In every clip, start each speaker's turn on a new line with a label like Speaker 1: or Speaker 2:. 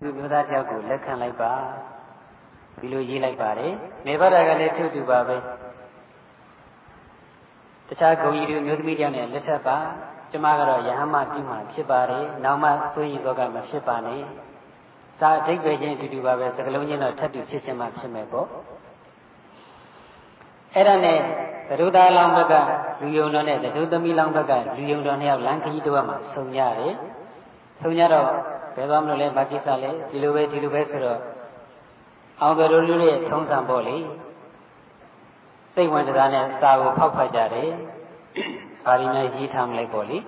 Speaker 1: သူမျိုးသားတယောက်ကိုလက်ခံလိုက်ပါဒီလိုရေးလိုက်ပါတယ်နေဗဒကလည်းထုတူပါပဲတခြားဂုံကြီးတွေမျိုးသမီးတယောက်နဲ့လက်ထပ်ပါကျမကတော့ယဟမပြုမှဖြစ်ပါတယ်နောက်မှဆိုရင်တော့ကမဖြစ်ပါနဲ့စာအဓိပ္ပာယ်ချင်းအတူတူပါပဲစကလုံးချင်းတော့ထပ်တူဖြစ်ခြင်းမှဖြစ်မယ်ပေါ့အဲ့ဒါနဲ့သရုသားလောင်းဘက်ကလူယုံတော်နဲ့သရုသမီးလောင်းဘက်ကလူယုံတော်နှစ်ယောက်လမ်းခရီးတော့မှဆုံကြတယ်ဆုံကြတော့ ဘယ်သွားမလို့လဲဘာကိစ္စလဲဒီလိုပဲဒီလိုပဲဆိုတော့အောင်တော်လူရဲ့ထုံးစံပေါ့လေစိတ်ဝင်စားနဲ့စာကိုဖောက်ဖတ်ကြတယ်ဘာရင်းနဲ့ရေးထားမလိုက်ပေါ့လေ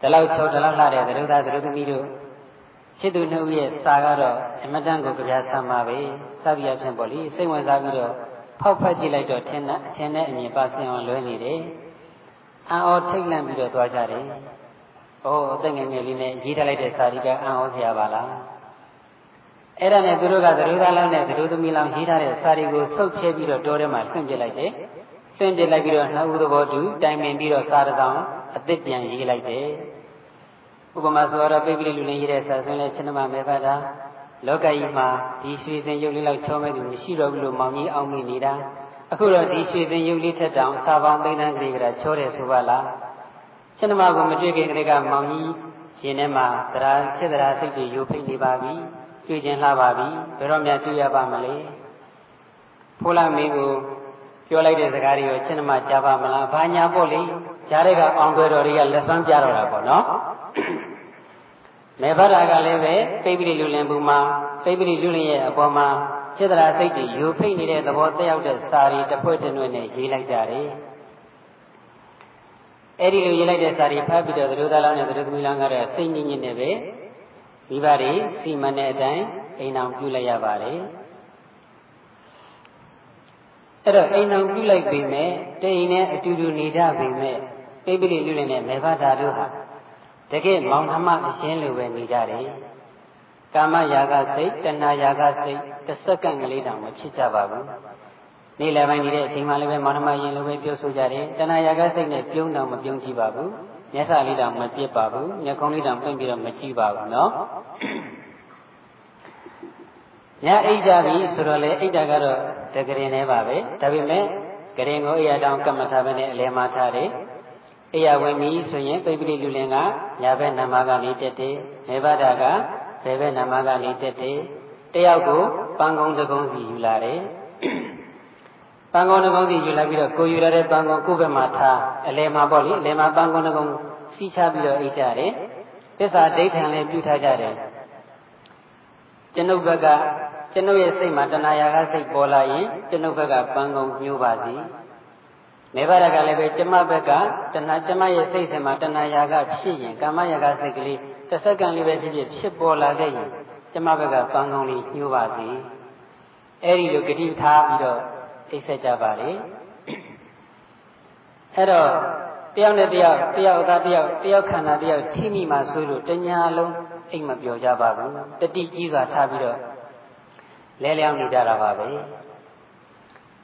Speaker 1: ဒီလောက်ချောဒီလောက်လှတဲ့သရုသားသရုသမီးတို့ချစ်သူနှစ်ဦးရဲ့စာကတော့အမတန်ကိုကြပြဆမ်းပါပဲစသည်အဖြစ်ပေါ့လေစိတ်ဝင်စားပြီးတော့ဖောက်ဖက်ကြည့်လိုက်တော့ထင်တဲ့အထင်နဲ့အမြင်ပါဆင်အောင်လွဲနေတယ်အံ့ဩထိတ်လန့်ပြီးတော့သွားကြတယ်။ အိုးအသက်ငယ်ငယ်လေးနဲ့ရေးထားလိုက်တဲ့စာရီကအံ့ဩစရာပါလား။အဲ့ဒါနဲ့သူတို့ကသရုသားလောင်းနဲ့သရုသမီးလောင်းရေးထားတဲ့စာရီကိုဆုပ်ဖြဲပြီးတော့တောထဲမှာလွှင့်ပြလိုက်တယ်။လွှင့်ပြလိုက်ပြီးတော့နှစ်ဦးသဘောတူတိုင်ပင်ပြီးတော့စာတစ်စောင်အသစ်ပြန်ရေးလိုက်တယ်။ဥပမာဆိုတော့ပိပိလိလူလင်းရေးတဲ့စာဆွင်းလဲချင်းမမေဖတ်တာလောကကြီးမှာဒီရွှေစင်ရုပ်လေးလောက်ချောမဲ့သူမရှိတော့ဘူးလို့မောင်ကြီးအောင်မိနေတာအခုတော့ဒီရွှေစင်ရုပ်လေးထက်တောင်စာပေါင်းသိန်းတန်းကလေးကချောတယ်ဆိုပါလား ရှင်သမားကမတွေ့ခင်ကလေးကမောင်ကြီးရှင်ထဲမှာတရားစိတ်တရားစိတ်တွေယိုဖိတ်နေပါပြီတွေ့ကျင်လှပါပြီဘယ်တော့မှတွေ့ရပါမလဲဖိုးလာမင်းကိုပြောလိုက်တဲ့စကားတွေရောရှင်သမားကြားပါမလားဘာညာပေါ့လေကြားတဲ့ကအောင်ွယ်တော်တွေကလက်စွမ်းပြတော့တာပေါ့နော်မေဘရာကလည်းပဲပိပိလိလူလင်ဘူးမှာပိပိလိလူလင်ရဲ့အပေါ်မှာစေတရာစိတ်တွေယူဖိတ်နေတဲ့သဘောတက်ရောက်တဲ့စာရီတစ်ဖွဲ့တစ်နွယ်နဲ့ရေးလိုက်ကြတယ်။ အဲ့ဒီလိုရေးလိုက်တဲ့စာရီဖတ်ပြီးတော့သတို့သားလောင်းနဲ့သတို့သမီးလောင်းကတော့စိတ်ညစ်ညစ်နဲ့ပဲမိဘတွေစီမံတဲ့အတိုင်းအိမ်အောင်ပြုလိုက်ရပါတယ်။အဲ့တော့အိမ်အောင်ပြုလိုက်ပေမဲ့တိမ်နဲ့အတူတူနေကြပေမဲ့ပိပိလိလူလင်နဲ့မေဘဓာတို့ဟာတကယ်မောင်နှမအရှင်းလိုပဲနေကြတယ်ကာမရာဂစိတ်တဏှာရာဂစိတ်တစ်စက္ကန့်ကလေးတောင်မဖြစ်ကြပါဘူး နေ့လယ်ပိုင်းနေတဲ့အချိန်မှလည်းပဲမောင်နှမရင်လိုပဲပြောဆိုကြတယ်တဏှာရာဂစိတ်နဲ့ပြုံးတောင်မပြုံးကြည့်ပါဘူးမျက်စာလေးတောင်မပြစ်ပါဘူးမျက်ခုံးလေးတောင်ပွင့်ပြီးတော့မကြည့်ပါဘူးနော်ညအိတ်ကြပြီဆိုတော့လေအိတ်တာကတော့တကရင်နဲ့ပါပဲဒါပေမဲ့ကရင်ကိုအရာတောင်ကမ္မထာပဲနဲ့အလဲမှာထားတယ်အိယာဝင်ပြီဆိုရင်ပိပိလိလူလင်ကညာဘက်နာမကနေတက်တယ်နေဗဒကဘယ်ဘက်နာမကနေတက်တယ်တယောက်ကိုပန်းကုန်းတကုန်းစီယူလာတယ် ပန်းကုန်းတကုန်းစီယူလာပြီးတော့ကိုယူရတဲ့ပန်းကုန်းကိုယ့်ဘက်မှာထားအလဲမှာပေါ့လေအလဲမှာပန်းကုန်းတကုန်းစီးချပြီးတော့အိတ်ကြတယ်သစ္စာဒိဋ္ဌံလည်းပြုထားကြတယ်ကျွန်ုပ်ဘက်ကကျွန်ုပ်ရဲ့စိတ်မှာတဏှာရာကစိတ်ပေါ်လာရင်ကျွန်ုပ်ဘက်ကပန်းကုန်းညှိုးပါစီမေဘရကလည်းပဲကျမဘက်ကတဏှာကျမရဲ့စိတ်ဆင်မှာတဏှာရာကဖြစ်ရင်ကာမရာကစိတ်ကလေးတစ်စက္ကန့်လေးပဲဖြစ်ဖြစ်ဖြစ်ပေါ်လာခဲ့ရင်ကျမဘက်ကပန်းကောင်းလေးညှိုးပါစေအဲ့ဒီလိုဂတိထားပြီးတော့ အိပ်ဆက်ကြပါလေအဲ့တော့တယောက်နဲ့တယောက်တယောက်သားတယောက်တယောက်ခန္ဓာတယောက်ထိမိမှဆိုလို့တညာလုံးအိတ်မပြောကြပါဘူးတတိကြီးစွာထားပြီးတော့လဲလျောင်းနေကြတာပါပဲ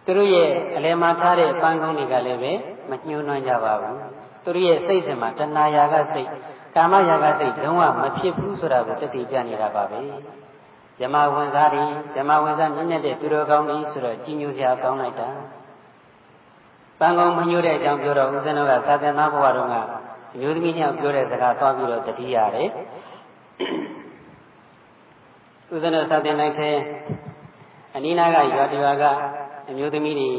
Speaker 1: သူတို့ရဲ့အလယ်မှာထားတဲ့ပန်းကုန်းတွေကလည်းပဲမညှိုးနှွမ်းကြပါဘူးသူတို့ရဲ့စိတ်စဉ်မှာတဏှာရာကစိတ်ကာမရာဂစိတ်လုံးဝမဖြစ်ဘူးဆိုတာကိုတသိပြနေတာပါပဲ ဇမဝင်စားတွေဇမဝင်စားမြင့်မြတ်တဲ့သူတော်ကောင်းကြီးဆိုတော့ကြီးညိုစရာကောင်းလိုက်တာပန်းကုန်းမညိုတဲ့အကြောင်းပြောတော့ဦးဇင်းတို့ကသာသနာဘဝတုန်းကအမျိုးသမီးညောင်ပြောတဲ့စကားသွားပြီးတော့တတိရတယ်ဦးဇင်းတို့သာသနာထဲအနိနာကရွာတရွာကအမျိုးသမီးတွေ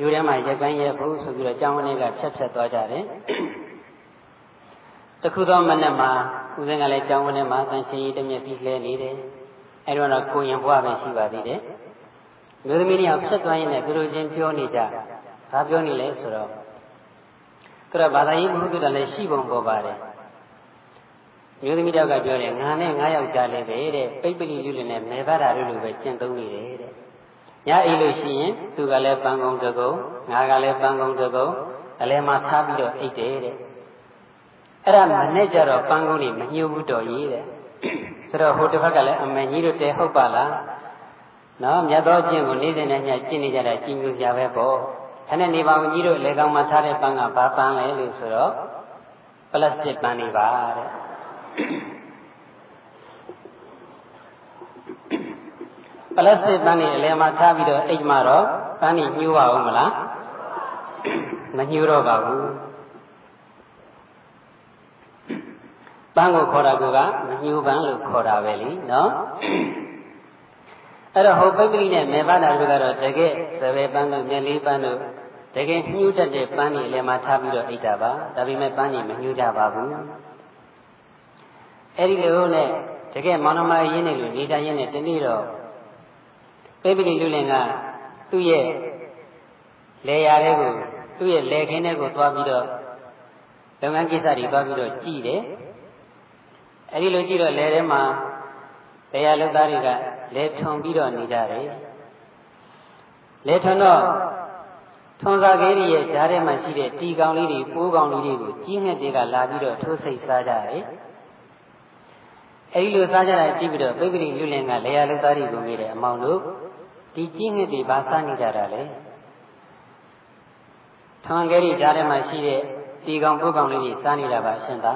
Speaker 1: ယူထဲမှာရက်ကိုင်းရက်ဖို့ဆိုပြီးတော့ကျောင်းဝင်ကဖြတ်ဖြတ်သွားကြတယ်တခုသောမနက်မှာဦးစင်းကလည်းကျောင်းဝင်ထဲမှာတန်ရှင်ကြီးတမျက်ပြီးလဲနေတယ် အဲတော့ကိုရင်ဘွားပဲရှိပါသေးတယ်မျိုးသမီးတွေအောင်ဖြတ်သွားရင်လည်းသူတို့ချင်းပြောနေကြဘာပြောနေလဲဆိုတော့သူကဘာသာရေးဘုဟုတ္တလည်းရှိပုံပေါ်ပါတယ်မျိုးသမီးတောက်ကပြောတယ်ငါနဲ့ငါယောက်ကြားလည်းပဲတဲ့ပိပ္ပလိလူလည်းနဲ့မေဘာဓာတို့လိုပဲကျင့်သုံးနေတယ်တဲ့ညအိလို့ရှိရင်သူကလည်းပန်းကုံတကုံငါကလည်းပန်းကုံတကုံအလဲမှာထားပြီးတော့အိတ်တယ်တဲ့အဲ့ဒါမနဲ့ကြတော့ပန်းကုံတွေမညှို့ဘူးတော်ကြီးတဲ့ ဆိုတော့ဟိုတစ်ဖက်ကလည်းအမေကြီးတို့တဲဟုတ်ပါလားနော်မြတ်သောကျင့်ကိုနေ့စဉ်နဲ့ညကျင့်နေကြတာကြီးညိုကြပဲပေါ့ခနဲ့နေပါဦးကြီးတို့လေကောင်းမှာထားတဲ့ပန်းကဘာပန်းလဲလို့ဆိုတော့ပလတ်စတစ်ပန်းတွေပါတဲ့လတ်စစ်ပန်းနေအလဲမှာထားပြီးတော့အိတ်မှာတော့ပန်းနေညှိုးပါဦးမလားမညှိုးတော့ပါဘူး ပန်းကိုခေါ်တာကမညှိုးပန်းလို့ခေါ်တာပဲလीနော်အဲ့တော့ဟောပိပ္ပိနဲ့မေဘတာတို့ကတော့တကယ်စပယ်ပန်းတို့မျက်လေးပန်းတို့တကယ်ညှိုးတတ်တဲ့ပန်းနေအလဲမှာထားပြီးတော့အိတ်တာပါဒါပေမဲ့ပန်းနေမညှိုးကြပါဘူးအဲ့ဒီလိုနဲ့တကယ်မောင်နှမရင်းနေလို့နေတာရင်းနဲ့တနေ့တော့ပိပိလိလူလင်ကသူ့ရဲ့လေယာတဲ့ကိုသူ့ရဲ့လေခင်းတဲ့ကိုသွားပြီးတော့လုပ်ငန်းကိစ္စတွေသွားပြီးတော့ကြည်တယ် အဲဒီလိုကြည့်တော့လေထဲမှာတရားလုပ်သားတွေကလေထုံပြီးတော့နေကြတယ်လေထုံတော့ထုံစာကလေးရဲ့ဈားထဲမှာရှိတဲ့တီကောင်လေးတွေပိုးကောင်လေးတွေကိုကြီးငှက်တွေကလာပြီးတော့ထိုးစိတ်စားကြတယ်အဲဒီလိုစားကြတာကြည့်ပြီးတော့ပိပ္ပိလူလင်ကလေယာလုပ်သားတွေကိုမေးတယ်အမောင်တို့ဒီကြီးငှက်တွေဘာစားနေကြတာလဲထွန်ကလေးကြားထဲမှာရှိတဲ့ဒီကောင်ပုတ်ကောင်လေးတွေစားနေတာပါအရှင်သာ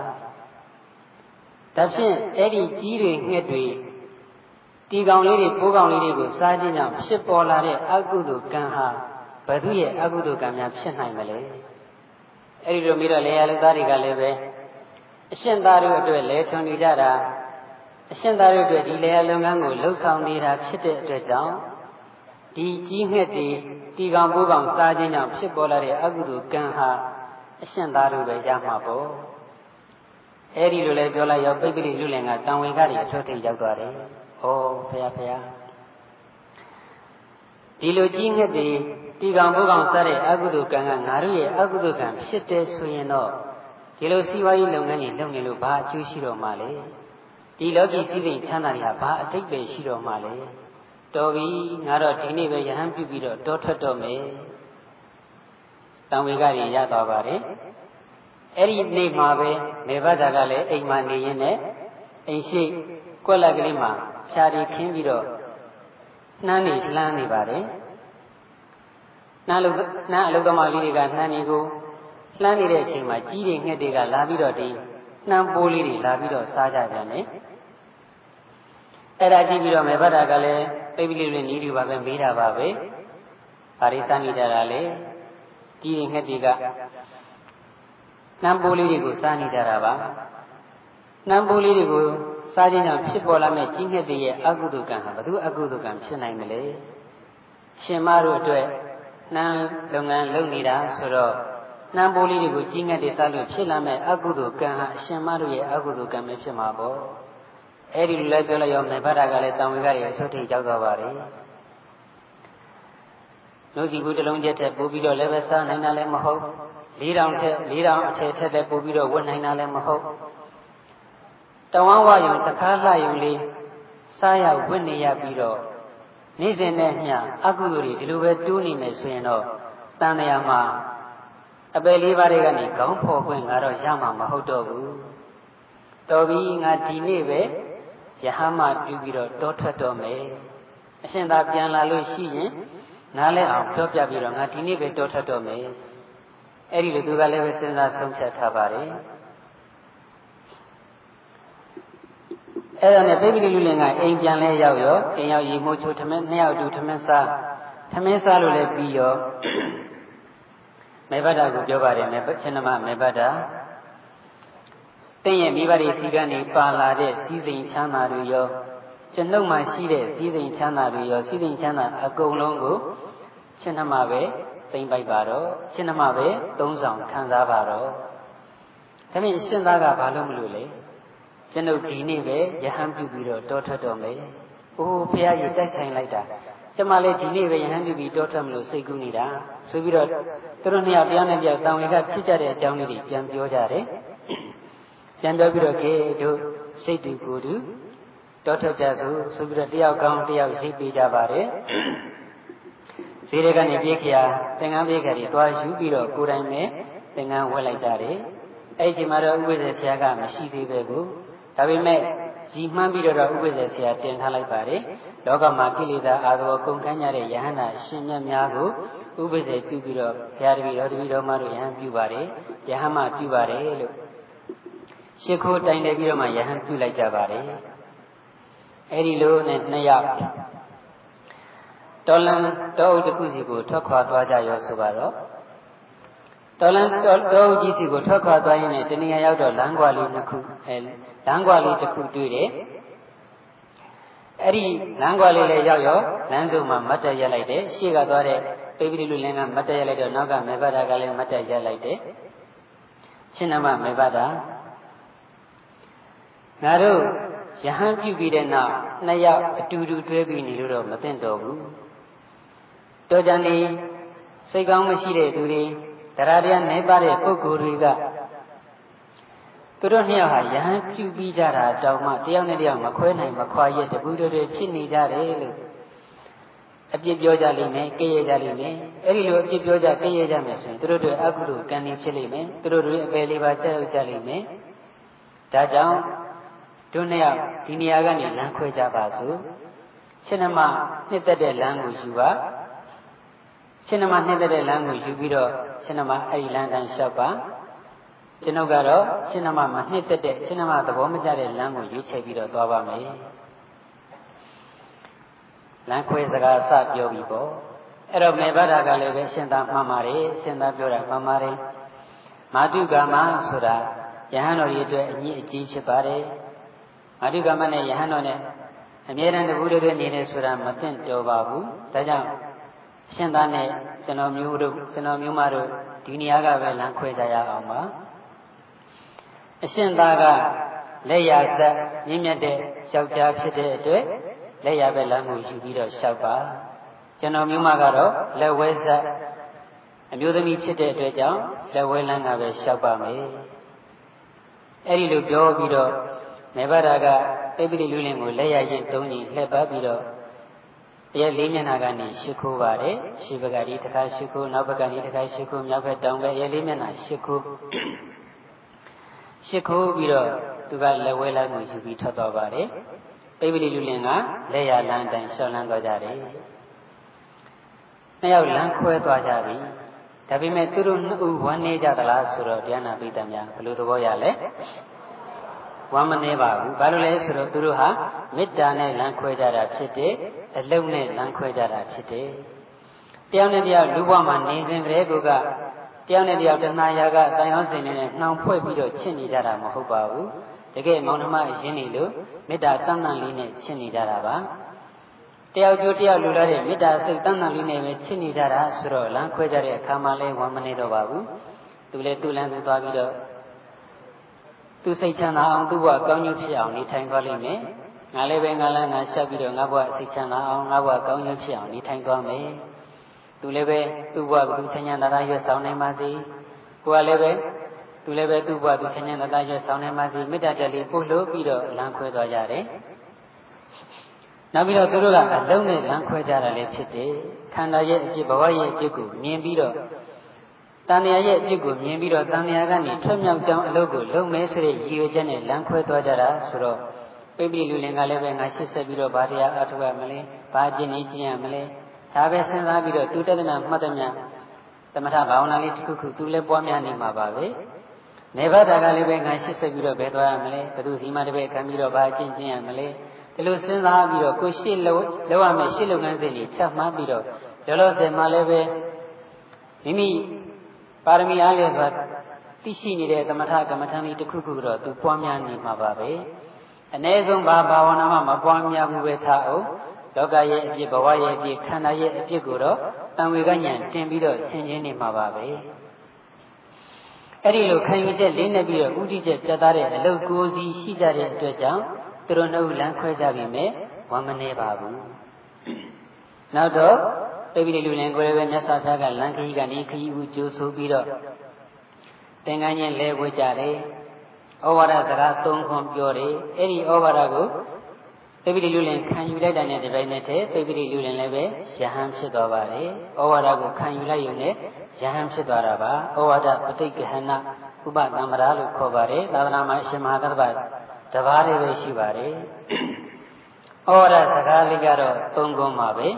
Speaker 1: ဒါဖြင့်အဲ့ဒီကြီးတွေငှက်တွေဒီကောင်လေးတွေပိုးကောင်လေးတွေကိုစားခြင်းကြောင့်ဖြစ်ပေါ်လာတဲ့အကုသိုလ်ကံဟာဘသူရဲ့အကုသိုလ်ကံများဖြစ်နိုင်မလဲအဲ့ဒီလိုပြီးတော့လေယာလူသားတွေကလည်းပဲအရှင်သားတို့အတွက်လဲထွန်နေကြတာအရှင်သားတို့အတွက်ဒီလေယာလုပ်ငန်းကိုလှုပ်ဆောင်နေတာဖြစ်တဲ့အတွက်ကြောင့်ဒီကြီးငှက်တွေတီကောင်ပိုးကောင်စားခြင်းကြောင့်ဖြစ်ပေါ်လာတဲ့အကုသိုလ်ကံဟာအရှင်သားတို့ပဲရမှာပေါ့ အဲ့ဒီလိုလဲပြောလိုက်ရောပိပိလိလူလင်ကတံဝေကတွေအထွတ်ထိပ်ရောက်သွားတယ်။ဩဖရာဖရာဒီလိုကြီးငှက်တွေတီကောင်ပိုးကောင်စားတဲ့အကုသိုလ်ကံကငါတို့ရဲ့အကုသိုလ်ကံဖြစ်တယ်ဆိုရင်တော့ဒီလိုစီးပွားရေးလုပ်ငန်းတွေလုပ်နေလို့ဘာအကျိုးရှိတော့မှလဲဒီလောကီစည်းစိမ်ချမ်းသာတွေကဘာအတိတ်ပဲရှိတော့မှလဲတော်ပြီငါတော့ဒီနေ့ပဲယဟန်ပြုပြီးတော့တောထွက်တော့မယ်တံဝေကတွေရသွားပါတယ် အဲ့ဒီနေ့မှာပဲနေဘတာကလည်းအိမ်မှာနေရင်းနဲ့အိမ်ရှိကွက်လက်ကလေးမှာဖြာဒီခင်းပြီးတော့နှမ်းနေလှမ်းနေပါတယ်နှမ်းလို့နှမ်းအလုသမားလေးတွေကနှမ်းနေကိုလှမ်းနေတဲ့အချိန်မှာကြီးတွေငှက်တွေကလာပြီးတော့ဒီနှမ်းပိုးလေးတွေလာပြီးတော့စားကြပြန်တယ်အဲ့ဒါကြည့်ပြီးတော့မေဘတာကလည်းပိပိလေးလေးနီးတူပါပဲမေးတာပါပဲဘာရိစားနေကြတာလဲကြီးတွေငှက်တွေက နှမ်းပိုးလေးတွေကိုစားနေကြတာပါနှမ်းပိုးလေးတွေကိုစားခြင်းကြောင့်ဖြစ်ပေါ်လာမဲ့ကြီးငှက်တွေရဲ့အကုသိုလ်ကံဟာဘယ်သူအကုသိုလ်ကံဖြစ်နိုင်မလဲရှင်မတို့အတွက်နှမ်းလုပ်ငန်းလုပ်နေတာဆိုတော့နှမ်းပိုးလေးတွေကိုကြီးငှက်တွေစားလို့ဖြစ်လာမဲ့အကုသိုလ်ကံဟာအရှင်မတို့ရဲ့အကုသိုလ်ကံပဲဖြစ်မှာပေါ့အဲ့ဒီလိုလည်းပြောလိုက်ရောမေဘတာကလည်းတံဝေကတွေအထွတ်ထိပ်ကြောက်သွားပါတယ်နှုတ်စီဘူးတစ်လုံးချက်ထက်ပို့ပြီးတော့လည်းပဲစားနိုင်တာလည်းမဟုတ် ၄တောင်ထက်၄တောင်အထက်ထက်လည်းပို့ပြီးတော့ဝတ်နိုင်တာလည်းမဟုတ်တဝမ်းဝယုံတခါလှယုံလေးစားရဝတ်နေရပြီးတော့နေ့စဉ်နဲ့မျှအကုသိုလ်တွေဒီလိုပဲတိုးနေမယ်ဆိုရင်တော့တန်တရာမှာအပယ်လေးပါးတွေကနေခေါင်းဖော်ခွင့်ကတော့ရမှာမဟုတ်တော့ဘူးတော်ပြီငါဒီနေ့ပဲယဟမပြုပြီးတော့တောထွက်တော်မယ်အရှင်သာပြန်လာလို့ရှိရင်နားလဲအောင်ပြောပြပြီးတော့ငါဒီနေ့ပဲတောထွက်တော်မယ် အဲ့ဒီလိုသူကလည်းပဲစဉ်းစားဆုံးဖြတ်ထားပါတယ်အဲ့ဒါနဲ့ပိပိလိလူလင်ကအိမ်ပြန်လဲရောက်ရောအိမ်ရောက်ရေမိုးချိုးထမင်းနှစ်ယောက်တူထမင်းစားထမင်းစားလို့လည်းပြီးရောမေဘဒ္ဒကိုပြောပါတယ်မေချင်းနမမေဘဒ္ဒတင့်ရဲ့မိဘတွေစီကံနေပါလာတဲ့စီးစိမ်ချမ်းသာတွေရောကျွန်ုပ်မှရှိတဲ့စီးစိမ်ချမ်းသာတွေရောစီးစိမ်ချမ်းသာအကုန်လုံးကိုချင်းနမပဲ သိမ့်ပိုက်ပါတော့ချင်းနမပဲသုံးဆောင်ခံစားပါတော့ဒါဖြင့်ရှင်သားကဘာလို့မလို့လဲကျွန်ုပ်ဒီနေ့ပဲယဟန်ပြုပြီးတော့တောထွက်တော်မယ်။အိုးဖះကြီးတိုက်ဆိုင်လိုက်တာ။ကျမလည်းဒီနေ့ပဲယဟန်ပြုပြီးတောထွက်မလို့စိတ်ကူးနေတာ။ဆိုပြီးတော့သူတို့နှစ်ယောက်တရားနဲ့ပြောက်တန်ဝေကဖြစ်ကြတဲ့အကြောင်းလေးတွေပြန်ပြောကြတယ်။ပြန်ပြောပြီးတော့ကဲတို့စိတ်တူကိုယ်တူတောထွက်ကြစို့ဆိုပြီးတော့တယောက်ကောင်းတယောက်ရှိပေးကြပါတယ်။ ဈေးတွေကနေပြေးခရာသင်္ကန်းပြေးခရာတွေသွားယူပြီးတော့ကိုယ်တိုင်ပဲသင်္ကန်းဝက်လိုက်ကြတယ်။အဲ့ဒီချိန်မှာတော့ဥပ္ပဒေဆရာကမရှိသေးပဲကိုဒါပေမဲ့ရည်မှန်းပြီးတော့ဥပ္ပဇ္ဇဆရာတင်ထားလိုက်ပါတယ်လောကမှာကိလေသာအာသောကုန်ခန်းကြတဲ့ယဟန္တာရှင်မြတ်များကိုဥပ္ပဇ္ဇပြုပြီးတော့ဘုရားတပည့်တော်တပည့်တော်မတို့ယဟန်ပြုပါတယ်ယဟန်မပြုပါတယ်လို့ရှ िख ိုးတိုင်တယ်ပြီးတော့မှယဟန်ပြုလိုက်ကြပါတယ်အဲ့ဒီလိုနဲ့နှစ်ယောက် တော်လန်တောအုပ်တစ်ခုစီကိုထွက်ခွာသွားကြရောဆိုပါတော့တော်လန်တောအုပ်ကြီးစီကိုထွက်ခွာသွားရင်လည်းတဏှာရောက်တော့လမ်းကွာလေးနှစ်ခုအဲလမ်းကွာလေးတစ်ခုတွေ့တယ်အဲ့ဒီလမ်းကွာလေးလည်းရောက်ရောလမ်းစုံမှာမတ်တက်ရက်လိုက်တယ်ရှေ့ကသွားတဲ့ပိပိလူလင်းကမတ်တက်ရက်လိုက်တော့နောက်ကမေဘတာကလည်းမတ်တက်ရက်လိုက်တယ်ရှင်နမမေဘတာငါတို့ယဟန်ပြုပြီးတဲ့နောက်နှစ်ယောက်အတူတူတွဲပြီးနေလို့တော့မသင့်တော်ဘူး တော်ကြနေစိတ်ကောင်းမရှိတဲ့သူတွေတရားတရားနေပါတဲ့ပုဂ္ဂိုလ်တွေကသူတို့နှစ်ယောက်ဟာယဟန်ပြုပြီးကြတာတောင်မှတယောက်နဲ့တယောက်မခွဲနိုင်မခွာရက်တပူတွေဖြစ်နေကြတယ်လို့အပြစ်ပြောကြလိမ့်မယ်ကြည့်ရကြလိမ့်မယ်အဲ့ဒီလိုအပြစ်ပြောကြကြည့်ရကြမယ်ဆိုရင်သူတို့တွေအကုသိုလ်ကံနေဖြစ်လိမ့်မယ်သူတို့တွေအပယ်လေးပါကြောက်ကြလိမ့်မယ်ဒါကြောင့်တို့နှစ်ယောက်ဒီနေရာကနေလမ်းခွဲကြပါစို့ရှင်နမနှစ်သက်တဲ့လမ်းကိုယူပါ ရှင်နမနှစ်သက်တဲ့လမ်းကိုယူပြီးတော့ရှင်နမအဲ့ဒီလမ်းတိုင်းလျှောက်ပါကျွန်ုပ်ကတော့ရှင်နမမှာနှစ်သက်တဲ့ရှင်နမသဘောမကျတဲ့လမ်းကိုရွေးချယ်ပြီးတော့သွားပါမယ်လမ်းခွဲစကားစပြောပြီးပေါ့အဲ့တော့မေဘဒကလည်းပဲရှင်သာမှန်ပါတယ်ရှင်သာပြောတာမှန်ပါတယ်မာတုကာမဆိုတာယဟန်တော်ကြီးအတွက်အကြီးအကြီးဖြစ်ပါတယ်မာတုကာမနဲ့ယဟန်တော်နဲ့အမြဲတမ်းတပူတွေနေနေဆိုတာမသိတော်ပါဘူးဒါကြောင့် ရှင်သားနဲ့ကျွန်တော်မျိုးတို့ကျွန်တော်မျိုးမတို့ဒီနေရာကပဲလမ်းခွဲကြရအောင်ပါအရှင်သားကလက်ရသက်မြင့်မြတ်တဲ့ယောက်ျားဖြစ်တဲ့အတွက်လက်ရပဲလမ်းကိုယူပြီးတော့လျှောက်ပါကျွန်တော်မျိုးမကတော့လက်ဝဲဆက်အမျိုးသမီးဖြစ်တဲ့အတွက်ကြောင့်လက်ဝဲလမ်းကပဲလျှောက်ပါမယ်အဲ့ဒီလိုပြောပြီးတော့နေဗရာကတိပိတိလူလင်ကိုလက်ရရင်သုံးကြီးလှည့်ပတ်ပြီးတော့တ ရားလေးမျက်နှာကနေရှ िख ိုးပါတယ်ရှေ့ဘက်ကဒီတစ်ခါရှ िख ိုးနောက်ဘက်ကဒီတစ်ခါရှ िख ိုးမြောက်ဘက်တောင်ဘက်ရဲလေးမျက်နှာရှ िख ိုးရှ िख ိုးပြီးတော့သူကလက်ဝဲလိုက်ကိုယူပြီးထွက်သွားပါတယ်ပိပိလိလူလင်ကလက်ရလမ်းတိုင်းရှောင်းလန်းသွားကြတယ်နှစ်ယောက်လမ်းခွဲသွားကြပြီဒါပေမဲ့သူတို့နှစ်ဦးဝမ်းနေကြသလားဆိုတော့တရားနာပိဋကများဘယ်လိုသဘောရလဲ ဝမ်းမနေပါဘူးဘာလို့လဲဆိုတော့သူတို့ဟာမေတ္တာနဲ့လမ်းခွဲကြတာဖြစ်တယ်အလုံးနဲ့လမ်းခွဲကြတာဖြစ်တယ်တယောက်နဲ့တယောက်လူဘဝမှာနေစဉ်ကလေးကတယောက်နဲ့တယောက်တဏှာရာကတန်ရောစင်နဲ့နှောင်ဖွဲ့ပြီးတော့ချစ်နေကြတာမဟုတ်ပါဘူးတကယ်မောင်နှမအရင်နေလို့မေတ္တာတန်တန်လေးနဲ့ချစ်နေကြတာပါတယောက်ကျိုးတယောက်လူလာတဲ့မေတ္တာစိတ်တန်တန်လေးနဲ့ပဲချစ်နေကြတာဆိုတော့လမ်းခွဲကြတဲ့အခါမှလည်းဝမ်းမနေတော့ပါဘူးသူလည်းသူ့လမ်းသူသွားပြီးတော့ သူစိတ်ချမ်းသာအောင်သူ့ဘဝကောင်းကျိုးဖြစ်အောင်နေထိုင်သွားလိမ့်မယ်ငါလည်းပဲငါလည်းငါဆက်ပြီးတော့ငါဘဝစိတ်ချမ်းသာအောင်ငါဘဝကောင်းကျိုးဖြစ်အောင်နေထိုင်သွားမယ်သူလည်းပဲသူ့ဘဝကသူချမ်းသာသာရွတ်ဆောင်နိုင်ပါစေကိုယ်ကလည်းပဲသူလည်းပဲသူ့ဘဝသူချမ်းသာသာရွတ်ဆောင်နိုင်ပါစေမေတ္တာတက်လေးပို့လို့ပြီးတော့လမ်းခွဲသွားကြတယ်နောက်ပြီးတော့သူတို့ကအလုံးနဲ့လမ်းခွဲကြတာလည်းဖြစ်တယ်ခန္ဓာရဲ့အဖြစ်ဘဝရဲ့အဖြစ်ကိုမြင်ပြီးတော့ တန်မြာရဲ့အဖြစ်ကိုမြင်ပြီးတော့တန်မြာကနေထွက်မြောက်ကြောင်းအလုပ်ကိုလုပ်မယ်ဆိုတဲ့ရည်ရွယ်ချက်နဲ့လမ်းခွဲသွားကြတာဆိုတော့ပိပိလူလင်ကလည်းပဲငါရှစ်ဆက်ပြီးတော့ဗာတရားအထုရမလဲဘာကျင့်နေကျင့်ရမလဲဒါပဲစဉ်းစားပြီးတော့သူတဒနာမှတ်တယ်များသမထဘာဝနာလေးတစ်ခုခုသူလည်းပွားများနေမှာပါပဲနေဘတာကလည်းပဲငါရှစ်ဆက်ပြီးတော့ဘယ်သွားရမလဲဘသူစီမတပည့်ခံပြီးတော့ဘာကျင့်ကျင့်ရမလဲဒီလိုစဉ်းစားပြီးတော့ကိုရှစ်လုံးလောက်ရမယ်ရှစ်လုပ်ငန်းစဉ်တွေချက်မှန်းပြီးတော့လောလောဆယ်မှာလည်းပဲမိမိ ပါရမီအားလျော်စွာသိရှိနေတဲ့သမထကမ္မထံလေးတစ်ခုခုတော့သူပွားများနေမှာပါပဲအ ਨੇ ဆုံးဘာဘာဝနာမှမပွားများဘူးပဲထားအောင်လောကရဲ့အဖြစ်ဘဝရဲ့အဖြစ်ခန္ဓာရဲ့အဖြစ်ကိုတော့တံဝေကညံတင်ပြီးတော့ဆင်ခြင်နေမှာပါပဲအဲ့ဒီလိုခံယူချက်လေးနဲ့ပြီးတော့ဥဒိချက်ပြတ်သားတဲ့အလုပ်ကိုစီရှိကြတဲ့အတွက်ကြောင့်သူတို့နှုတ်လမ်းခွဲကြပြီမဲ့ဝမ်းမနေပါဘူးနောက်တော့ ပိပိလူလင်ကိုယ်ပဲမြတ်စွာဘုရားကလမ်းခရီးကနေခရီးဦးကြိုးဆိုပြီးတော့သင်္ကန်းချင်းလဲဝှကြတယ်ဩဝါဒစကားသုံးခွန်ပြောတယ်အဲ့ဒီဩဝါဒကိုပိပိလူလင်ခံယူလိုက်တဲ့နဲ့ဒီပိုင်းနဲ့တည်းပိပိလူလင်လည်းပဲယဟန်ဖြစ်သွားပါတယ်ဩဝါဒကိုခံယူလိုက်ရုံနဲ့ယဟန်ဖြစ်သွားတာပါဩဝါဒပဋိက္ခဏဥပသမ္မရာလို့ခေါ်ပါတယ်သာသနာမှာအရှင်မဟာကတ္တဗတပါးလေးပဲရှိပါတယ်ဩဝါဒစကားလေးကတော့သုံးခွန်ပါပဲ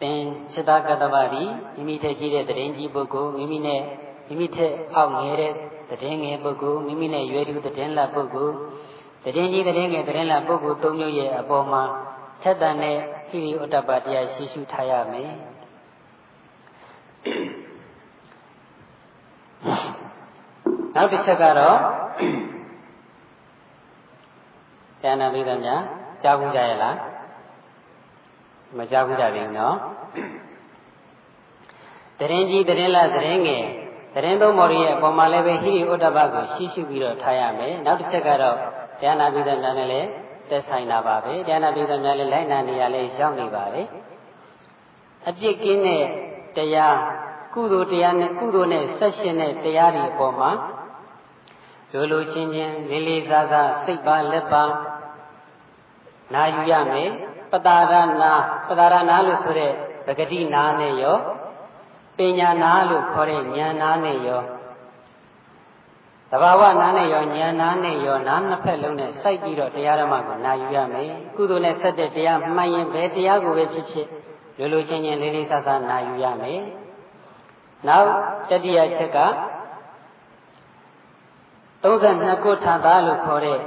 Speaker 1: သင်စိတ္တကတ္တဗတိမိမိထက်ကြီးတဲ့တရင်ကြီးပုဂ္ဂိုလ်မိမိနဲ့မိမိထက်အောက်ငယ်တဲ့တည်ငယ်ပုဂ္ဂိုလ်မိမိနဲ့ရွယ်တူတည်လပုဂ္ဂိုလ်တည်ကြီးတည်ငယ်တည်လပုဂ္ဂိုလ်သုံးမျိုးရဲ့အပေါ်မှာဆက်တန်တဲ့ဟိရိဥတ္တပတရားရှိရှုထားရမယ်နောက်တစ်ချက်ကတော့ဉာဏပိဒညာကြားဘူးကြရလား မကြားဘူးကြပြီနော်တရင်ကြီးတရင်လာတရင်ငယ်တရင်သုံးမော်ရီရဲ့အပေါ်မှာလည်းပဲဟိရိဥဒ္ဒဘကိုရှိရှိပြီးတော့ထားရမယ်နောက်တစ်ချက်ကတော့ဉာဏပိဒညာနဲ့လည်းသက်ဆိုင်တာပါပဲဉာဏပိဒညာလည်းလိုက်နာနေရလဲရောက်နေပါလေအပြစ်ကင်းတဲ့တရားကုသိုလ်တရားနဲ့ကုသိုလ်နဲ့ဆက်ရှင်တဲ့တရားတွေအပေါ်မှာလိုလိုချင်းချင်းလေးလေးစားစားစိတ်ပါလက်ပါနာယူရမယ် ပတာရနာပတာရနာလို့ဆိုတဲ့ပဂတိနာနဲ့ရောပညာနာလို့ခေါ်တဲ့ဉာဏ်နာနဲ့ရောတဘာဝနာနဲ့ရောဉာဏ်နာနဲ့ရောနားနှစ်ဖက်လုံးနဲ့စိုက်ပြီးတော့တရားဓမ္မကိုနာယူရမယ်ကုသိုလ်နဲ့ဆက်တဲ့တရားမှန်ရင်ဘယ်တရားကိုပဲဖြစ်ဖြစ်လိုလိုချင်းချင်းလေးလေးစားစားနာယူရမယ်နောက်တတိယချက်က32ခုထာသားလို့ခေါ်တဲ့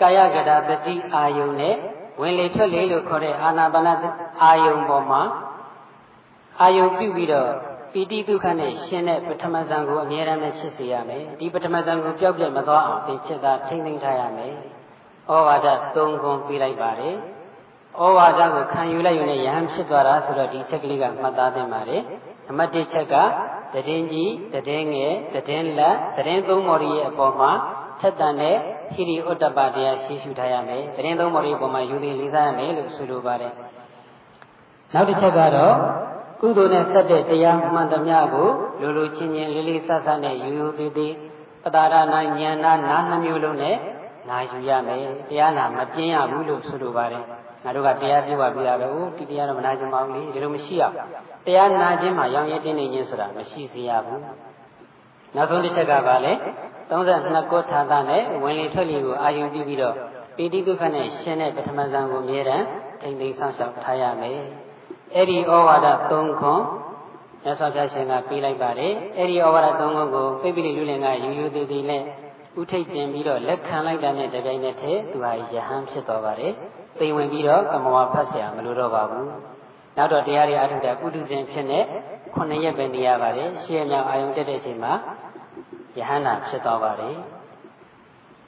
Speaker 1: ကာယကတာတတိအာယုန်နဲ့ ဝင်လေထွက်လေလို့ခေါ်တဲ့အာနာပါနအာယုန်ပေါ်မှာအာယုန်ပြုပြီးတော့ပီတိဒုက္ခနဲ့ရှင်တဲ့ပထမဇန်ကိုအမြဲတမ်းပဲဖြစ်စေရမယ်ဒီပထမဇန်ကိုပျောက်ပြတ်မသွားအောင်သင်ချက်သာထိမ့်သိမ့်ထားရမယ်ဩဝါဒ၃ခုပြီးလိုက်ပါတယ်ဩဝါဒကိုခံယူလိုက်ရင်ယဟန်ဖြစ်သွားတာဆိုတော့ဒီချက်ကလေးကမှတ်သားသင့်ပါတယ်နံပါတ်1ချက်ကတည်င်းကြီးတည်င်းငယ်တည်င်းလက်တည်င်းသုံးမော်ရီရဲ့အပေါ်မှာထက်တန်တဲ့ ဟိရိဥတ္တပတရားရှိရှုထားရမယ်တည်င်းသုံးမော်ရီအပေါ်မှာယူသည်လေးစားရမယ်လို့ဆိုလိုပါတယ်နောက်တစ်ချက်ကတော့ကုသိုလ်နဲ့ဆက်တဲ့တရားမှန်သမျှကိုလိုလိုချင်းချင်းလေးလေးဆဆနဲ့ယူယူသေးသေးပတာရနာဉာဏ်နာနာနှမျိုးလုံးနဲ့နာယူရမယ်တရားနာမပြင်းရဘူးလို့ဆိုလိုပါတယ်ငါတို့ကတရားပြောပါပြတာပဲ။ဒီတရားတော့မနာကျင်ပါဘူးလေ။ဒီလိုမရှိရဘူး။တရားနာခြင်းမှာရောင်ရဲတင်းနေခြင်းဆိုတာမရှိစေရဘူး။နောက်ဆုံးတစ်ချက်ကပါလေ 32ကောထာသနဲ့ဝင်လေထွက်လေကိုအာယုံပြုပြီးတော့ပိဋိဒုက္ခနဲ့ရှင်တဲ့ပထမဇံကိုမြဲတမ်းထိမ့်သိမ်းဆောင်ရှောက်ထားရမယ်။အဲ့ဒီဩဝါဒ3ခွန်မြတ်စွာဘုရားရှင်ကပေးလိုက်ပါတယ်။အဲ့ဒီဩဝါဒ3ခွန်ကိုပိပိလိလူလင်ကယူယူသေးသေးနဲ့ဥထိတ်တင်ပြီးတော့လက်ခံလိုက်တာနဲ့တပြိုင်နက်တည်းသူဟာယဟန်ဖြစ်သွားပါတယ်။သိဝင်ပြီးတော့ကမဝါဖတ်ဆရာမလိုတော့ပါဘူး။နောက်တော့တရားတွေအထုတဲ့ပုထုဇဉ်ဖြစ်နေခုနှစ်ရက်ပဲနေရပါတယ်။ရှေ့မြောက်အာယုံတက်တဲ့အချိန်မှာ ယဟန္တာဖြစ်သွားပါတယ်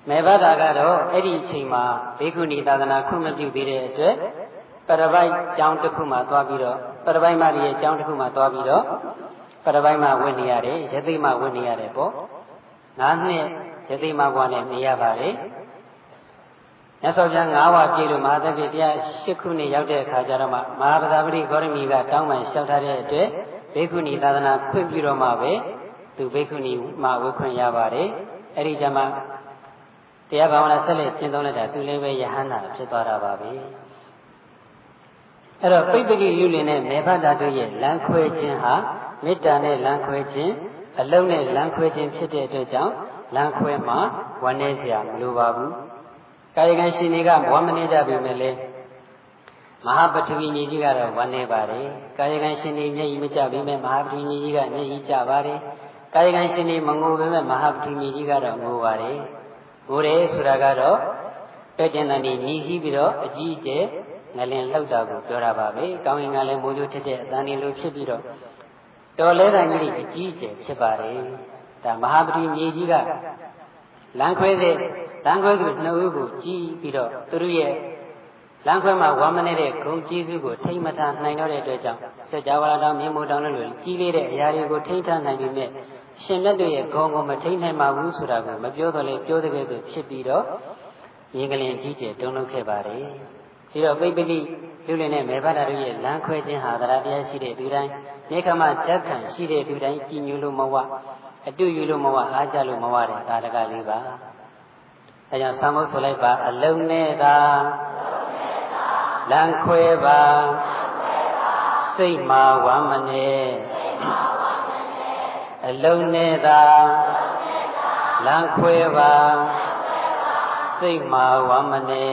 Speaker 1: မေဘတာကတော့အဲ့ဒီအချိန်မှာဘေကုဏီသာသနာခွင့်မပြုသေးတဲ့အတွက်ပရပိုက်ကျောင်းတစ်ခုမှာသွားပြီးတော့ပရပိုက်မကြီးရဲ့ကျောင်းတစ်ခုမှာသွားပြီးတော့ပရပိုက်မဝင်နေရတယ်ရသိမဝင်နေရတယ်ပေါ့ငါးနှစ်ရသိမဘွားနဲ့နေရပါတယ်မြတ်စွာဘုရား၅ဝါပြည့်လို့မဟာသက္ကေတရား၈ခုနှစ်ရောက်တဲ့အခါကျတော့မှမဟာပဇာပတိဂေါရမီကတောင်းပန်လျှောက်ထားတဲ့အတွက်ဘေကုဏီသာသနာခွင့်ပြုတော့မှပဲ သူဘေကုဏီမှာဝေခွင့်ရပါတယ်အဲ့ဒီကြမှာတရားဘာဝနာဆက်လက်ကျင့်သုံးလိုက်တာသူလည်းပဲယဟန္တာဖြစ်သွားတာပါပဲအဲ့တော့ပိဋကလူလင်နဲ့မေဖတာတို့ရဲ့လမ်းခွဲခြင်းဟာမေတ္တာနဲ့လမ်းခွဲခြင်းအလုံးနဲ့လမ်းခွဲခြင်းဖြစ်တဲ့အတွက်ကြောင့်လမ်းခွဲမှာဝမ်းနည်းစရာမလိုပါဘူးကာယကံရှင်တွေကဝမ်းမနေကြပြီမဲ့လေမဟာပထဝီညီကြီးကတော့ဝမ်းနေပါတယ်ကာယကံရှင်တွေမျက်ရည်မကျပြီမဲ့မဟာပထဝီညီကြီးကမျက်ရည်ကျပါတယ် ကာယကံရှင်တွေမငိုပဲမဲ့မဟာပထဝီညီကြီးကတော့ငိုပါတယ်ငိုတယ်ဆိုတာကတော့ပဲ့ကျင်တန်ဒီမြည်ကြီးပြီးတော့အကြီးအကျယ်ငလင်လှုပ်တာကိုပြောတာပါပဲကောင်းရင်ကလည်းမိုးကြိုးထစ်တဲ့အတန်ဒီလိုဖြစ်ပြီးတော့တော်လဲတိုင်းကြီးအကြီးအကျယ်ဖြစ်ပါတယ်ဒါမဟာပတိမြေကြီးကလမ်းခွဲတဲ့လမ်းခွဲသူနှစ်ဦးကိုကြည်ပြီးတော့သူတို့ရဲ့လမ်းခွဲမှာဝမ်းမနေတဲ့ဂုံကျေးဇူးကိုထိမ့်မထားနိုင်တော့တဲ့အတွက်ကြောင့်စัจ java တောင်မြေမို့တောင်လို့ကြီးလေးတဲ့အရာတွေကိုထိမ့်ထားနိုင်ပြီမဲ့ ရှင်မြတ်တို့ရဲ့ဂုံကိုမထိမ့်နိုင်ပါဘူးဆိုတာကိုမပြောတော့လေပြောတဲ့ကဲ့သို့ဖြစ်ပြီးတော့မြင်ကလေးကြီးကျယ်တုံ့လုပ်ခဲ့ပါတယ်ဒီတော့ပိပတိလူလင်နဲ့မေဘတာတို့ရဲ့လမ်းခွဲခြင်းဟာတရားတရားရှိတဲ့သူတိုင်းနေခမဓာတ်ခံရှိတဲ့သူတိုင်းကြည်ညိုလို့မဝအတူယူလို့မဝအားကြလို့မဝတဲ့ကာရကလေးပါအဲကြောင့်သံဃုဆိုလိုက်ပါအလုံးနဲ့သာလမ်းခွဲပါစိတ်မှာဝမ်းမနေ အလုံးနဲ့သာလမ်းခွဲပါစိတ်မှာဝမ်းမနေ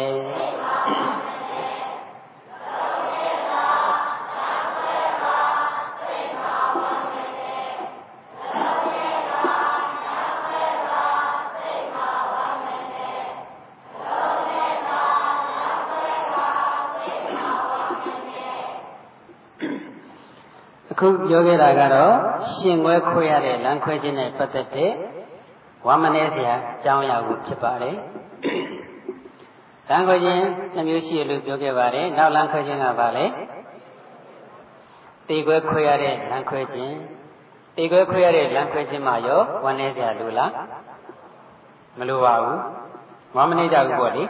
Speaker 1: အခုပြောခဲ့တာကတော့ ရှင်ခွဲခွဲရတဲ့လမ်းခွဲခြင်းနဲ့ပတ်သက်တဲ့ဝမ်းမနေစရာအကြောင်းအရာကိုဖြစ်ပါတယ်လမ်းခွဲခြင်းနှမျိုးရှိလို့ပြောခဲ့ပါတယ်နောက်လမ်းခွဲခြင်းကဘာလဲတေခွဲခွဲရတဲ့လမ်းခွဲခြင်းတေခွဲခွဲရတဲ့လမ်းခွဲခြင်းမှာရောဝမ်းနေစရာလိုလားမလိုပါဘူးဝမ်းမနေကြဘူးပေါ့လေ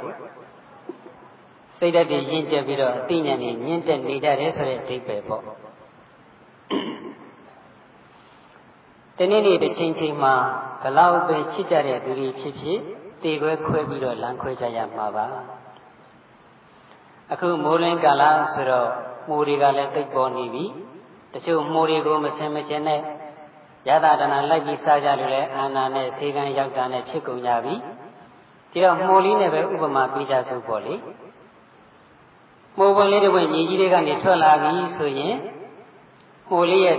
Speaker 1: စိတ်ဓာတ်တွေရင့်ကျက်ပြီးတော့အသိဉာဏ်တွေမြင့်တက်နေကြတယ်ဆိုတဲ့အဓိပ္ပာယ်ပေါ့ တနေ့နေ့တစ်ချိန်ချိန်မှာဘလောက်ပဲချစ်ကြတဲ့သူတွေဖြစ်ဖြစ်တေခွဲခွဲပြီးတော့လမ်းခွဲကြရမှာပါအခုမိုးလင်းကာလဆိုတော့မိုးတွေကလည်းတိတ်ပေါ်နေပြီတချို့မိုးတွေကိုမစင်မစင်နဲ့ရသဒနာလိုက်ပြီးစားကြလို့လဲအာနာနဲ့သေကံရောက်တာနဲ့ဖြစ်ကုန်ကြပြီဒီတော့မိုးလေးနဲ့ပဲဥပမာပေးကြစို့ပေါ့လေမိုးပွင့်လေးတစ်ပွင့်မြေကြီးတွေကနေထွက်လာပြီဆိုရင် မိုးလေးရဲ့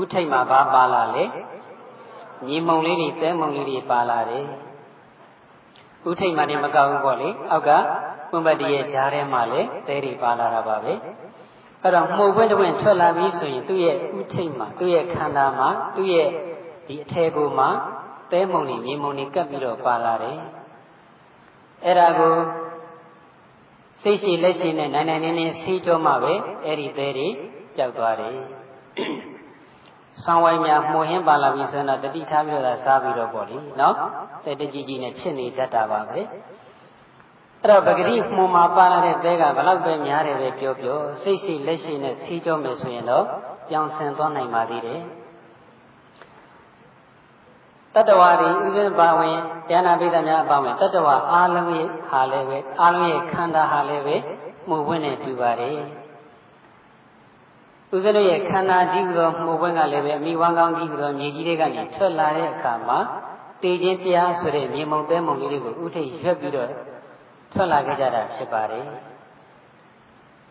Speaker 1: ဥထိတ်မှာဘာပါလာလဲညီမုံလေးတွေတဲမုံလေးတွေပါလာတယ်ဥထိတ်မှနေမကောက်ဘူးပေါ့လေအောက်ကပွင့်ပတ်တရဲ့ဂျားထဲမှာလည်းတဲတွေပါလာတာပါပဲအဲ့တော့မှုပွင့်တစ်ပွင့်ထွက်လာပြီဆိုရင်သူ့ရဲ့ဥထိတ်မှာသူ့ရဲ့ခန္ဓာမှာသူ့ရဲ့ဒီအထဲကိုမှတဲမုံတွေညီမုံတွေကပ်ပြီးတော့ပါလာတယ်အဲ့ဒါကိုစိတ်ရှိလက်ရှိနဲ့နိုင်နိုင်နေနေဆေးကြောမှပဲအဲ့ဒီသေးတွေပျောက်သွားတယ်။ ဆောင်းဝိုင်းများမှုဟင်းပါလာပြီဆိုတော့တတိထားပြီးတော့စားပြီးတော့ပေါ့လေနော်။တဲ့တကြီးကြီးနဲ့ဖြစ်နေတတ်တာပါပဲ။အဲ့တော့ပဂတိမှုမှာပါလာတဲ့သေးကဘလောက်ပဲများတယ်ပဲပြောပြောစိတ်ရှိလက်ရှိနဲ့ဆေးကြောမယ်ဆိုရင်တော့ပြောင်းဆင်သွားနိုင်ပါသေးတယ်။တတ္တဝါတွေဥစဉ်ပါဝင်ဉာဏပိသများအပါဝင်တတ္တဝါအားလုံးရဲ့ဟာလည်းပဲအားလုံးရဲ့ခန္ဓာဟာလည်းပဲမှုဝင်းနဲ့တူပါတယ် ဥစဉ်တို့ရဲ့ခန္ဓာဒီဟူသောမှုဝင်းကလည်းပဲအမိဝမ်းကောင်းဒီဟူသောမြေကြီးတွေကနေထွက်လာတဲ့အခါမှာတေခြင်းတရားဆိုတဲ့မြေမုံတဲမုံလေးတွေကိုဥထိတ်ရွက်ပြီးတော့ထွက်လာခဲ့ကြတာဖြစ်ပါတယ်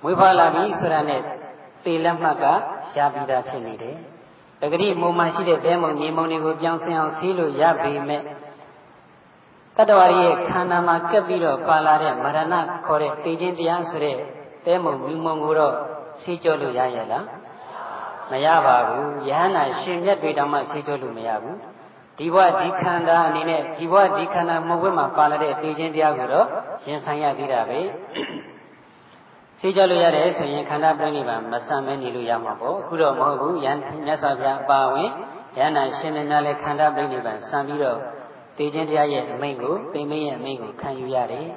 Speaker 1: မွေးဖွားလာပြီဆိုတာနဲ့တေလက်မှတ်ကရပြီးသားဖြစ်နေတယ်တကတိမုံမှရှိတဲ့တဲမုံမြေမုံတွေကိုပြောင်းဆင်းအောင်ဆေးလို့ရပေမဲ့တတ္တဝါရဲ့ခန္ဓာမှာကပ်ပြီးတော့ပါလာတဲ့မရဏခေါ်တဲ့သိခြင်းတရားဆိုတဲ့တဲမုံမြူမုံကိုတော့ ဆေးကြောလို့ရရလားမရပါဘူးယဟန္တာရှင်မြတ်တွေတောင်မှဆေးကြောလို့မရဘူးဒီဘဝဒီခန္ဓာအနေနဲ့ဒီဘဝဒီခန္ဓာမဝတ်မှာပါလာတဲ့သိခြင်းတရားကိုတော့ရင်ဆိုင်ရသေးတာပဲဆေးကြလို့ရတယ်ဆိုရင်ခန္ဓာပြိဋိဘံမဆံမဲနေလို့ရမှာပေါ့အခုတော့မဟုတ်ဘူးယန္မြတ်စွာဘုရားအပါဝင်ယန္နာရှင်မင်းများလည်းခန္ဓာပြိဋိဘံဆံပြီးတော့တေခြင်းတရားရဲ့အမိန့်ကိုသိမင်းရဲ့အမိန့်ကိုခံယူရတယ်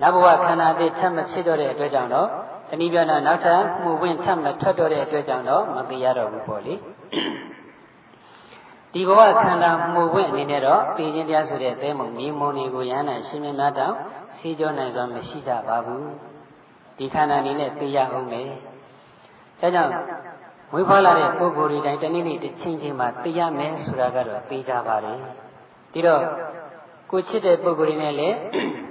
Speaker 1: နောက်ဘဝခန္ဓာအသစ်ထပ်မဖြစ်တော့တဲ့အတွက်ကြောင့်တော့ တဏှိပြနာနောက်ထပ်မှုဝင်ထပ်မထွက်တော့တဲ့အတွက်ကြောင့်တော့မသိရတော့ဘူးပေါ့လေဒီဘဝခန္ဓာမှုဝင်အနေနဲ့တော့တေခြင်းတရားဆိုတဲ့သဲမုံမြေမုံတွေကိုယန္နာရှင်မင်းများတောင်ဆေးကြောနိုင်စွာမရှိကြပါဘူးဒီခန္ဓာအနေနဲ့သိရအောင်မယ်။ဒါကြောင့်ဝိဖွာလာတဲ့ပုဂ္ဂိုလ်တွေတိုင်းတနေ့နေ့တစ်ချင်းချင်းမှာသိရမယ်ဆိုတာကတော့သိကြပါလေ။ဒီတော့ကိုချစ်တဲ့ပုဂ္ဂိုလ်တွေနဲ့လည်း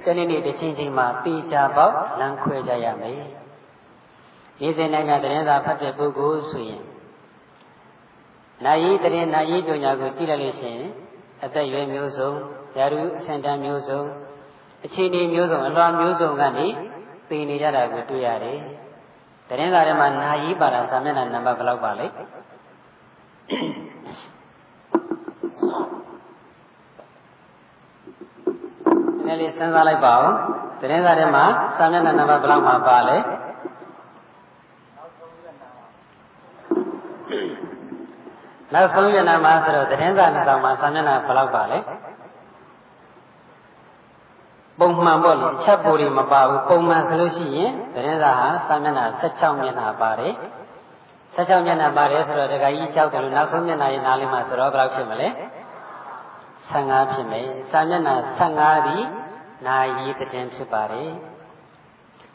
Speaker 1: တနေ့နေ့တစ်ချင်းချင်းမှာသိကြပေါက်လမ်းခွဲကြရမယ်။ ရေးစင်နိုင်တဲ့သတင်းစာဖတ်တဲ့ပုဂ္ဂိုလ်ဆိုရင်နာယီတရင်နာယီပညာကိုကြည့်လိုက်လို့ရှိရင်အသက်ရွယ်မျိုးစုံ၊ယာရုအဆင့်တန်းမျိုးစုံအခြေအနေမျိုးစုံအလွာမျိုးစုံကနေသိနေကြတာကိုတွေ့ရတယ်။တရင်စာထဲမှာနာယီပါတာစာမျက်နှာနံပါတ်ဘယ်လောက်ပါလဲ။နည်းလေးစဉ်းစားလိုက်ပါဦး။တရင်စာထဲမှာစာမျက်နှာနံပါတ်ဘယ်လောက်မှပါလဲ။ နောက်ဆုံးမျက်နှာမှာဆိုတော့တရင်စာနှစ်ဆောင်မှာစာမျက်နှာဘယ်လောက်ပါလဲ။ပုံမှန်ပေါ့လေချက်ပူတွေမပါဘူးပုံမှန်ဆိုလို့ရှိရင်သတင်းစာဟာစာမျက်နှာ16မျက်နှာပါတယ်16မျက်နှာပါတယ်ဆိုတော့ဒကာကြီးလျှောက်တယ်လို့နောက်ဆုံးမျက်နှာရဲ့နားလေးမှာဆိုတော့ဘယ်လောက်ဖြစ်မလဲ15ဖြစ်မယ်စာမျက်နှာ15ဒီနာယီသတင်းဖြစ်ပါတယ်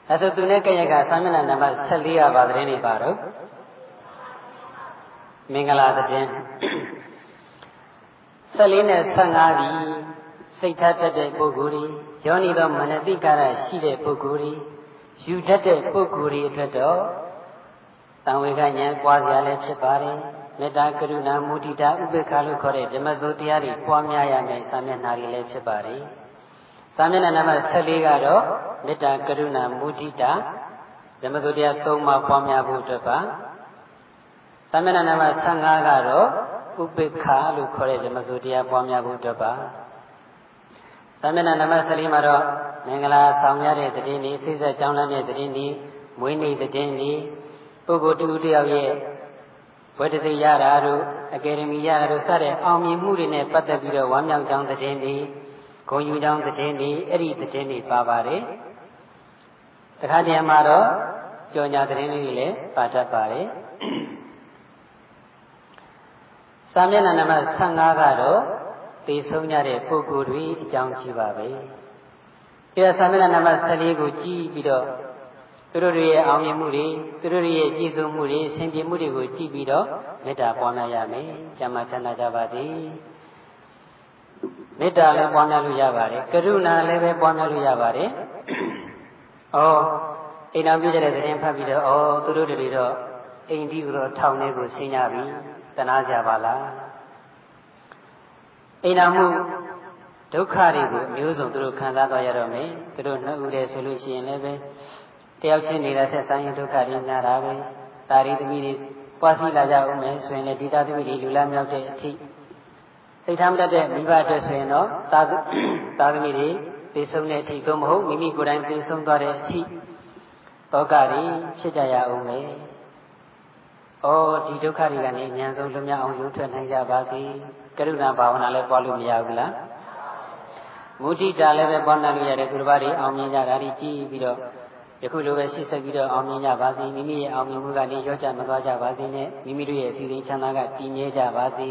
Speaker 1: အဲဆိုသူနဲ့ကြရကစာမျက်နှာနံပါတ်14ကပါသတင်းတွေပါတော့ မင်္ဂလာသတင်း14နဲ့15ဒီစိတ်ထားတတ်တဲ့ပုဂ္ဂိုလ်တွေယောနီသောမနတိကာရရှိတဲ့ပုဂ္ဂိုလ်တွေယူတတ်တဲ့ပုဂ္ဂိုလ်တွေအတွက်တော့တံဝေကဉာဏ်ပွားစရာလည်းဖြစ်ပါတယ်မေတ္တာကရုဏာမုဒိတာဥပေက္ခလို့ခေါ်တဲ့ဓမ္မစိုးတရားတွေပွားများရမယ်စာမျက်နှာတွေလည်းဖြစ်ပါတယ်စာမျက်နှာနံပါတ်14ကတော့မေတ္တာကရုဏာမုဒိတာဓမ္မစိုးတရား၃ပါးပွားများဖို့အတွက်ပါ သမဏနံပါတ်15ကတော့ဥပိ္ပခာလို့ခေါ်တဲ့ဓမ္မစိုးတရားပွားများဖို့အတွက်ပါသမဏနံပါတ်14မှာတော့မင်္ဂလာဆောင်ရတဲ့တည်င်းဒီစိစက်ကြောင်းလမ်းတဲ့တည်င်းဒီမွေးနေ့တည်င်းဒီပုဂ္ဂိုလ်တူတယောက်ရဲ့ဝတ္တသိရတာတို့အကယ်ဒမီရတာတို့စတဲ့အောင်မြင်မှုတွေနဲ့ပတ်သက်ပြီးတော့ဝမ်းမြောက်ကြောင်းတည်င်းဒီဂုံယူကြောင်းတည်င်းဒီအဲ့ဒီတည်င်းဒီပါပါတယ်တခါတည်းမှာတော့ကြော်ညာတည်င်းလေးတွေလည်းပါတတ်ပါတယ် စာမျက်နှာနံပါတ်15ကတော့သိဆုံးကြတဲ့ပုဂ္ဂိုလ်တွေအကြောင်းရှိပါပဲ။ဒီစာမျက်နှာနံပါတ်14ကိုကြည့်ပြီးတော့သူတို့ရဲ့အောင်မြင်မှုတွေသူတို့ရဲ့ပြည့်စုံမှုတွေဆင်ပြေမှုတွေကိုကြည့်ပြီးတော့မေတ္တာပွားများရမယ်။ကျမ်းမာချမ်းသာကြပါသည်။မေတ္တာလည်းပွားများလို့ရပါတယ်။ကရုဏာလည်းပဲပွားများလို့ရပါတယ်။အော်အိမ်တော်ပြည့်တဲ့သတင်းဖတ်ပြီးတော့အော်သူတို့တွေတော့အိမ်ဒီကတော့ထောင်ထဲကိုဆင်းကြပြီ တနာကြပါလားအိမ်တော်မှုဒုက္ခတွေကိုအမျိုးစုံသူတို့ခံစားသွားရတော့မယ်သူတို့နှုတ်ဦးတယ်ဆိုလို့ရှိရင်လည်းပဲတယောက်ချင်းနေတဲ့ဆက်ဆံရင်ဒုက္ခတွေများတာပဲတာရီသမီးတွေပွားစီလာကြအောင်မယ်ဆိုရင်လည်းဒီတာသမီးတွေလူလာမြောက်တဲ့အထိစိတ်ထားမတတ်တဲ့မိဘအတွက်ဆိုရင်တော့တာတာသမီးတွေသိဆုံးတဲ့အထိသို့မဟုတ်မိမိကိုယ်တိုင်သိဆုံးသွားတဲ့အထိတောကတွေဖြစ်ကြရအောင်မယ်။ အော်ဒီဒုက္ခတွေကနေဉာဏ်ဆုံးလွတ်မြောက်အောင်ရုပ်ထွက်နိုင်ကြပါစေ။ကရုဏာဘာဝနာလည်းပွားလို့မရဘူးလား။မုဒိတာလည်းပဲပွားနိုင်လို့ရတယ်သူတစ်ပါးတွေအောင်မြင်ကြတာဒီကြည့်ပြီးတော့ယခုလိုပဲရှေ့ဆက်ပြီးတော့အောင်မြင်ကြပါစေမိမိရဲ့အောင်မြင်မှုကနေရောကြမသွားကြပါစေနဲ့မိမိတို့ရဲ့အစီအစဉ်ချမ်းသာကတည်မြဲကြပါစေ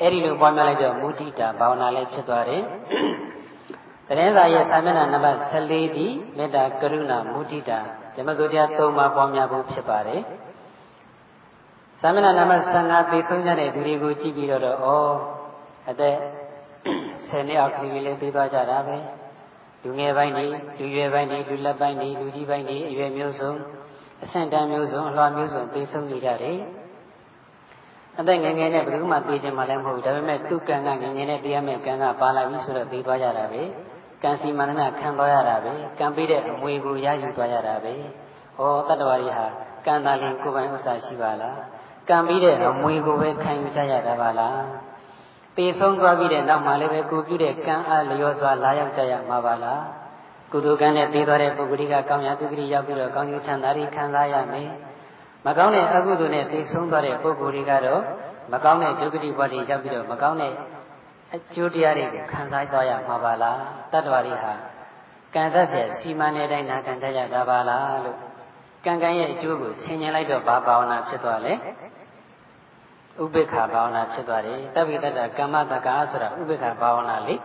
Speaker 1: အဲ့ဒီလိုပွားများလိုက်တော့မုဒိတာဘာဝနာလည်းဖြစ်သွားတယ်တရင်စာရဲ့သာမျက်နှာနံပါတ်14ဒီမေတ္တာကရုဏာမုဒိတာဓမ္မစိုးတရား၃ပါးပွားများဖို့ဖြစ်ပါတယ် သာမျက်နှာနံပါတ်15သိဆုံးကြတဲ့သူတွေကိုကြည့်ပြီးတော့ဩအသက်10နှစ်အောက်ကလေးလေးပြီးသွားကြတာပဲလူငယ်ပိုင်းတွေလူရွယ်ပိုင်းတွေလူလက်ပိုင်းတွေလူကြီးပိုင်းတွေအရွယ်မျိုးစုံအဆင့်တန်းမျိုးစုံအလွှာမျိုးစုံသိဆုံးနေကြတယ်အသက်ငယ်ငယ်နဲ့ဘယ်သူမှသိခြင်းမှလည်းမဟုတ်ဘူးဒါပေမဲ့သူ့ကံကငယ်ငယ်နဲ့တရားမဲ့ကံကပါလာပြီဆိုတော့သိသွားကြတာပဲကံစီမန္တနာခံသွားရတာပဲကံပေးတဲ့အမွေကိုရယူသွားရတာပဲဩတတ္တဝါတွေဟာကံတာလင်ကိုယ်ပိုင်ဥစ္စာရှိပါလား ကံပြီးတဲ့အမွေကိုပဲခံယူကြရတာပါလားပေဆုံးသွားပြီးတဲ့နောက်မှာလည်းပဲကိုပြုတဲ့ကံအားလျော်စွာလာရောက်ကြရမှာပါလားကုသိုလ်ကံနဲ့သိသွားတဲ့ပုဂ္ဂိုလ်ကကောင်းရာသူဂတိရောက်ပြီးတော့ကောင်းကျိုးချမ်းသာတွေခံစားရမယ်မကောင်းတဲ့အကုသိုလ်နဲ့သိဆုံးသွားတဲ့ပုဂ္ဂိုလ်တွေကတော့မကောင်းတဲ့ဒုက္ခတိဘဝတွေရောက်ပြီးတော့မကောင်းတဲ့အကျိုးတရားတွေကိုခံစားသွားရမှာပါလားတတ္တဝါတွေဟာကံသက်ဆက်စီမံနေတိုင်းနာခံကြရတာပါလားလို့ကံကံရဲ့အကျိုးကိုဆင်ញင်လိုက်တော့ဘာဘာဝနာဖြစ်သွားလဲ ဥပိ္ပခာဘာဝနာဖြစ်သွားတယ်တပိတ္တကမ္မတက္ကဆိုတာဥပိ္ပခာဘာဝနာလေ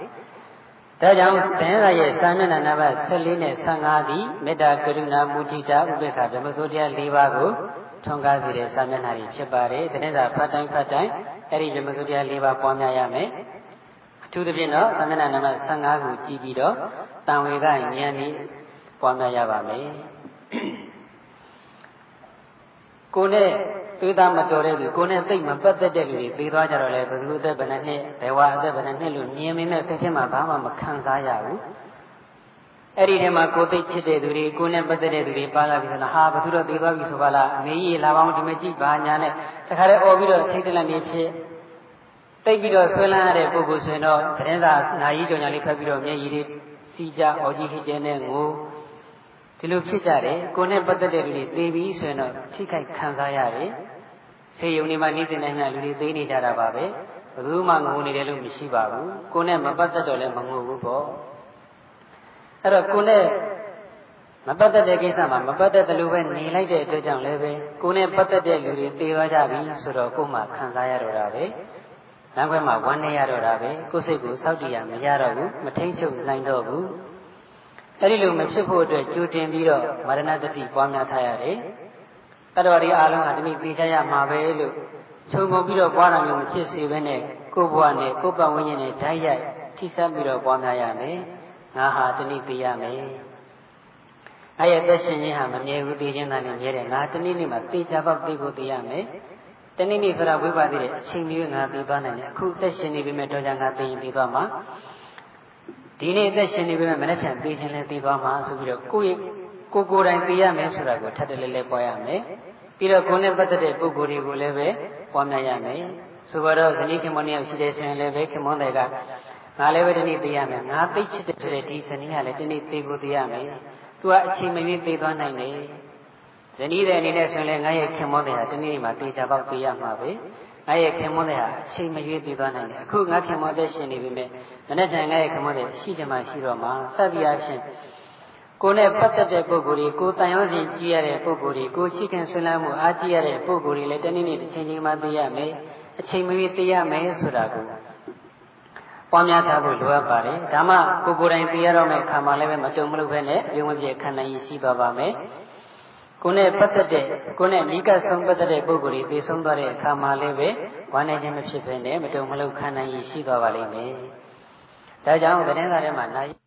Speaker 1: ဒါကြောင့်သင်္သာရဲ့စာမျက်နှာနံပါတ်14နဲ့15ဒီမေတ္တာကရုဏာမုဒိတာဥပိ္ပခာဓမ္မစိုးတရား၄ပါးကိုထွန်းကားစေတဲ့စာမျက်နှာတွေဖြစ်ပါတယ်သင်္သာဖတ်တိုင်းဖတ်တိုင်းအဲ့ဒီဓမ္မစိုးတရား၄ပါးပွားများရမယ်အထူးသဖြင့်တော့စာမျက်နှာနံပါတ်15ကိုကြည့်ပြီးတော့တံဝေကဉာဏ်ဤပွားများရပါမယ်ကိုနဲ့ သွေးသားမတော်တဲ့လူကိုနဲ့သိမ့်မပတ်သက်တဲ့လူတွေသေသွားကြတော့လေဘယ်လိုအသက်ဘယ်နှနှစ်ဘယ်ဝါအသက်ဘယ်နှနှစ်လို့မြင်မင်းနဲ့စိတ်ထဲမှာဘာမှမခံစားရဘူးအဲ့ဒီထဲမှာကိုသိချစ်တဲ့သူတွေကိုနဲ့ပတ်သက်တဲ့သူတွေပါလာပြီဆိုတော့ဟာဘသူတော့သေသွားပြီဆိုပါလားအမေကြီးလာပါအောင်ဒီမကြည့်ပါညာနဲ့တခါတည်းអော်ပြီးတော့ထိတ်တလန့်နေဖြစ်တိတ်ပြီးတော့ဆွဲလန်းရတဲ့ပုဂ္ဂိုလ်ဆိုရင်တော့သတင်းစာနာယီကြောင်ညာလေးဖတ်ပြီးတော့မျက်ရည်တွေစီကြအော်ကြီးဟစ်ကျဲနဲ့ငို ဒီလိုဖြစ်ကြတယ်ကိုနဲ့ပတ်သက်တဲ့လူတွေသေပြီဆိုရင်တော့ထိခိုက်ခံစားရတယ်ဆေးရုံတွေမှာနေ့စဉ်နဲ့ညလူတွေသေနေကြတာပါပဲဘယ်သူမှငိုနေတယ်လို့မရှိပါဘူးကိုနဲ့မပတ်သက်တော့လည်းမငိုဘူးပေါ့အဲ့တော့ကိုနဲ့မပတ်သက်တဲ့ကိစ္စမှာမပတ်သက်တယ်လို့ပဲနေလိုက်တဲ့အတွက်ကြောင့်လည်းပဲကိုနဲ့ပတ်သက်တဲ့လူတွေသေသွားကြပြီဆိုတော့ကို့မှာခံစားရတော့တာပဲလမ်းခွဲမှာဝမ်းနေရတော့တာပဲကိုယ်စိတ်ကိုစောက်တည်ရမရတော့ဘူးမထိန်ချုပ်နိုင်တော့ဘူး အဲ့ဒီလိုမဖြစ်ဖို့အတွက်ကြိုတင်ပြီးတော့မရဏတတိပွားများထားရတယ်တတော်ရီအားလုံးဟာဒီနေ့ပြေချရမှာပဲလို့ခြုံငုံပြီးတော့ပွားတာမျိုးမဖြစ်စေဘဲနဲ့ကိုယ့်ဘဝနဲ့ကိုယ့်ပတ်ဝန်းကျင်နဲ့ဓာတ်ရိုက်ထိစပ်ပြီးတော့ပွားများရမယ်ငါဟာဒီနေ့ပြေရမယ်အဲ့ရသက်ရှင်ခြင်းဟာမမြဲဘူးသိခြင်းသာနဲ့မြဲတယ်ငါတနေ့နေ့မှာသေချာပေါက်သိဖို့သိရမယ်တနေ့နေ့ဆိုတာဝိပါသေးတယ်အချိန်မျိုးငါသိသွားနိုင်တယ်အခုသက်ရှင်နေပြီမဲ့တော့ကြငါသိရင်သိသွားမှာ ဒီနေ့အသက်ရှင်နေပြီမဲ့မနေ့ပြန်သိခြင်းလဲသိသွားမှာဆိုပြီးတော့ကိုယ့်ရဲ့ကိုကိုယ်တိုင်သိရမယ်ဆိုတာကိုထပ်တလဲလဲပွားရမယ်ပြီးတော့ကိုယ်နဲ့ပတ်သက်တဲ့ပုဂ္ဂိုလ်တွေကိုလည်းပဲပွားများရမယ်ဆိုတော့ဇနီးခင်မွန်းရောက်ရှိတဲ့ဆိုရင်လည်းပဲခင်မွန်းတွေကငါလည်းပဲဒီနေ့သိရမယ်ငါသိချစ်တဲ့ဆိုတဲ့ဒီဇနီးကလည်းဒီနေ့သိဖို့သိရမယ်သူကအချိန်မရွေးသိသွားနိုင်တယ်ဇနီးတဲ့အနေနဲ့ဆိုရင်လည်းငါရဲ့ခင်မွန်းတွေဟာဒီနေ့မှသိကြပေါက်သိရမှာပဲ ငါရဲ့ခင်မွန်းတွေဟာအချိန်မရွေးသိသွားနိုင်တယ်အခုငါခင်မွန်းတဲ့ရှင်နေပြီမဲ့မနေ့ကငါရဲ့ခင်မွန်းတွေရှိကြမှာရှိတော့မှာစသည်အချင်းကိုယ်နဲ့ပတ်သက်တဲ့ပုဂ္ဂိုလ်တွေကိုယ်တန်ရုံးစီကြည့်ရတဲ့ပုဂ္ဂိုလ်တွေကိုရှိခင်ဆွေးနွေးမှုအားကြည့်ရတဲ့ပုဂ္ဂိုလ်တွေလည်းတနေ့နေ့တစ်ချိန်ချိန်မှသိရမယ်အချိန်မရွေးသိရမယ်ဆိုတာကိုပွားများထားဖို့လိုအပ်ပါတယ်ဒါမှကိုကိုယ်တိုင်သိရတော့မယ့်အခါမှာလည်းမတုံမလို့ပဲနဲ့ပြုံးမပြည့်ခံနိုင်ရရှိသွားပါမယ် ကိုယ်နဲ့ပတ်သက်တဲ့ကိုယ်နဲ့မိကဆုံးပတ်သက်တဲ့ပုဂ္ဂိုလ်တွေသိဆုံးသွားတဲ့အခါမှာလည်းပဲဝမ်းနေခြင်းမဖြစ်ဘဲနဲ့မတုံမလို့ခံနိုင်ရရှိသွားပါလိမ့်မယ်ဒါကြောင့်သတင်းစာထဲမှာနိုင်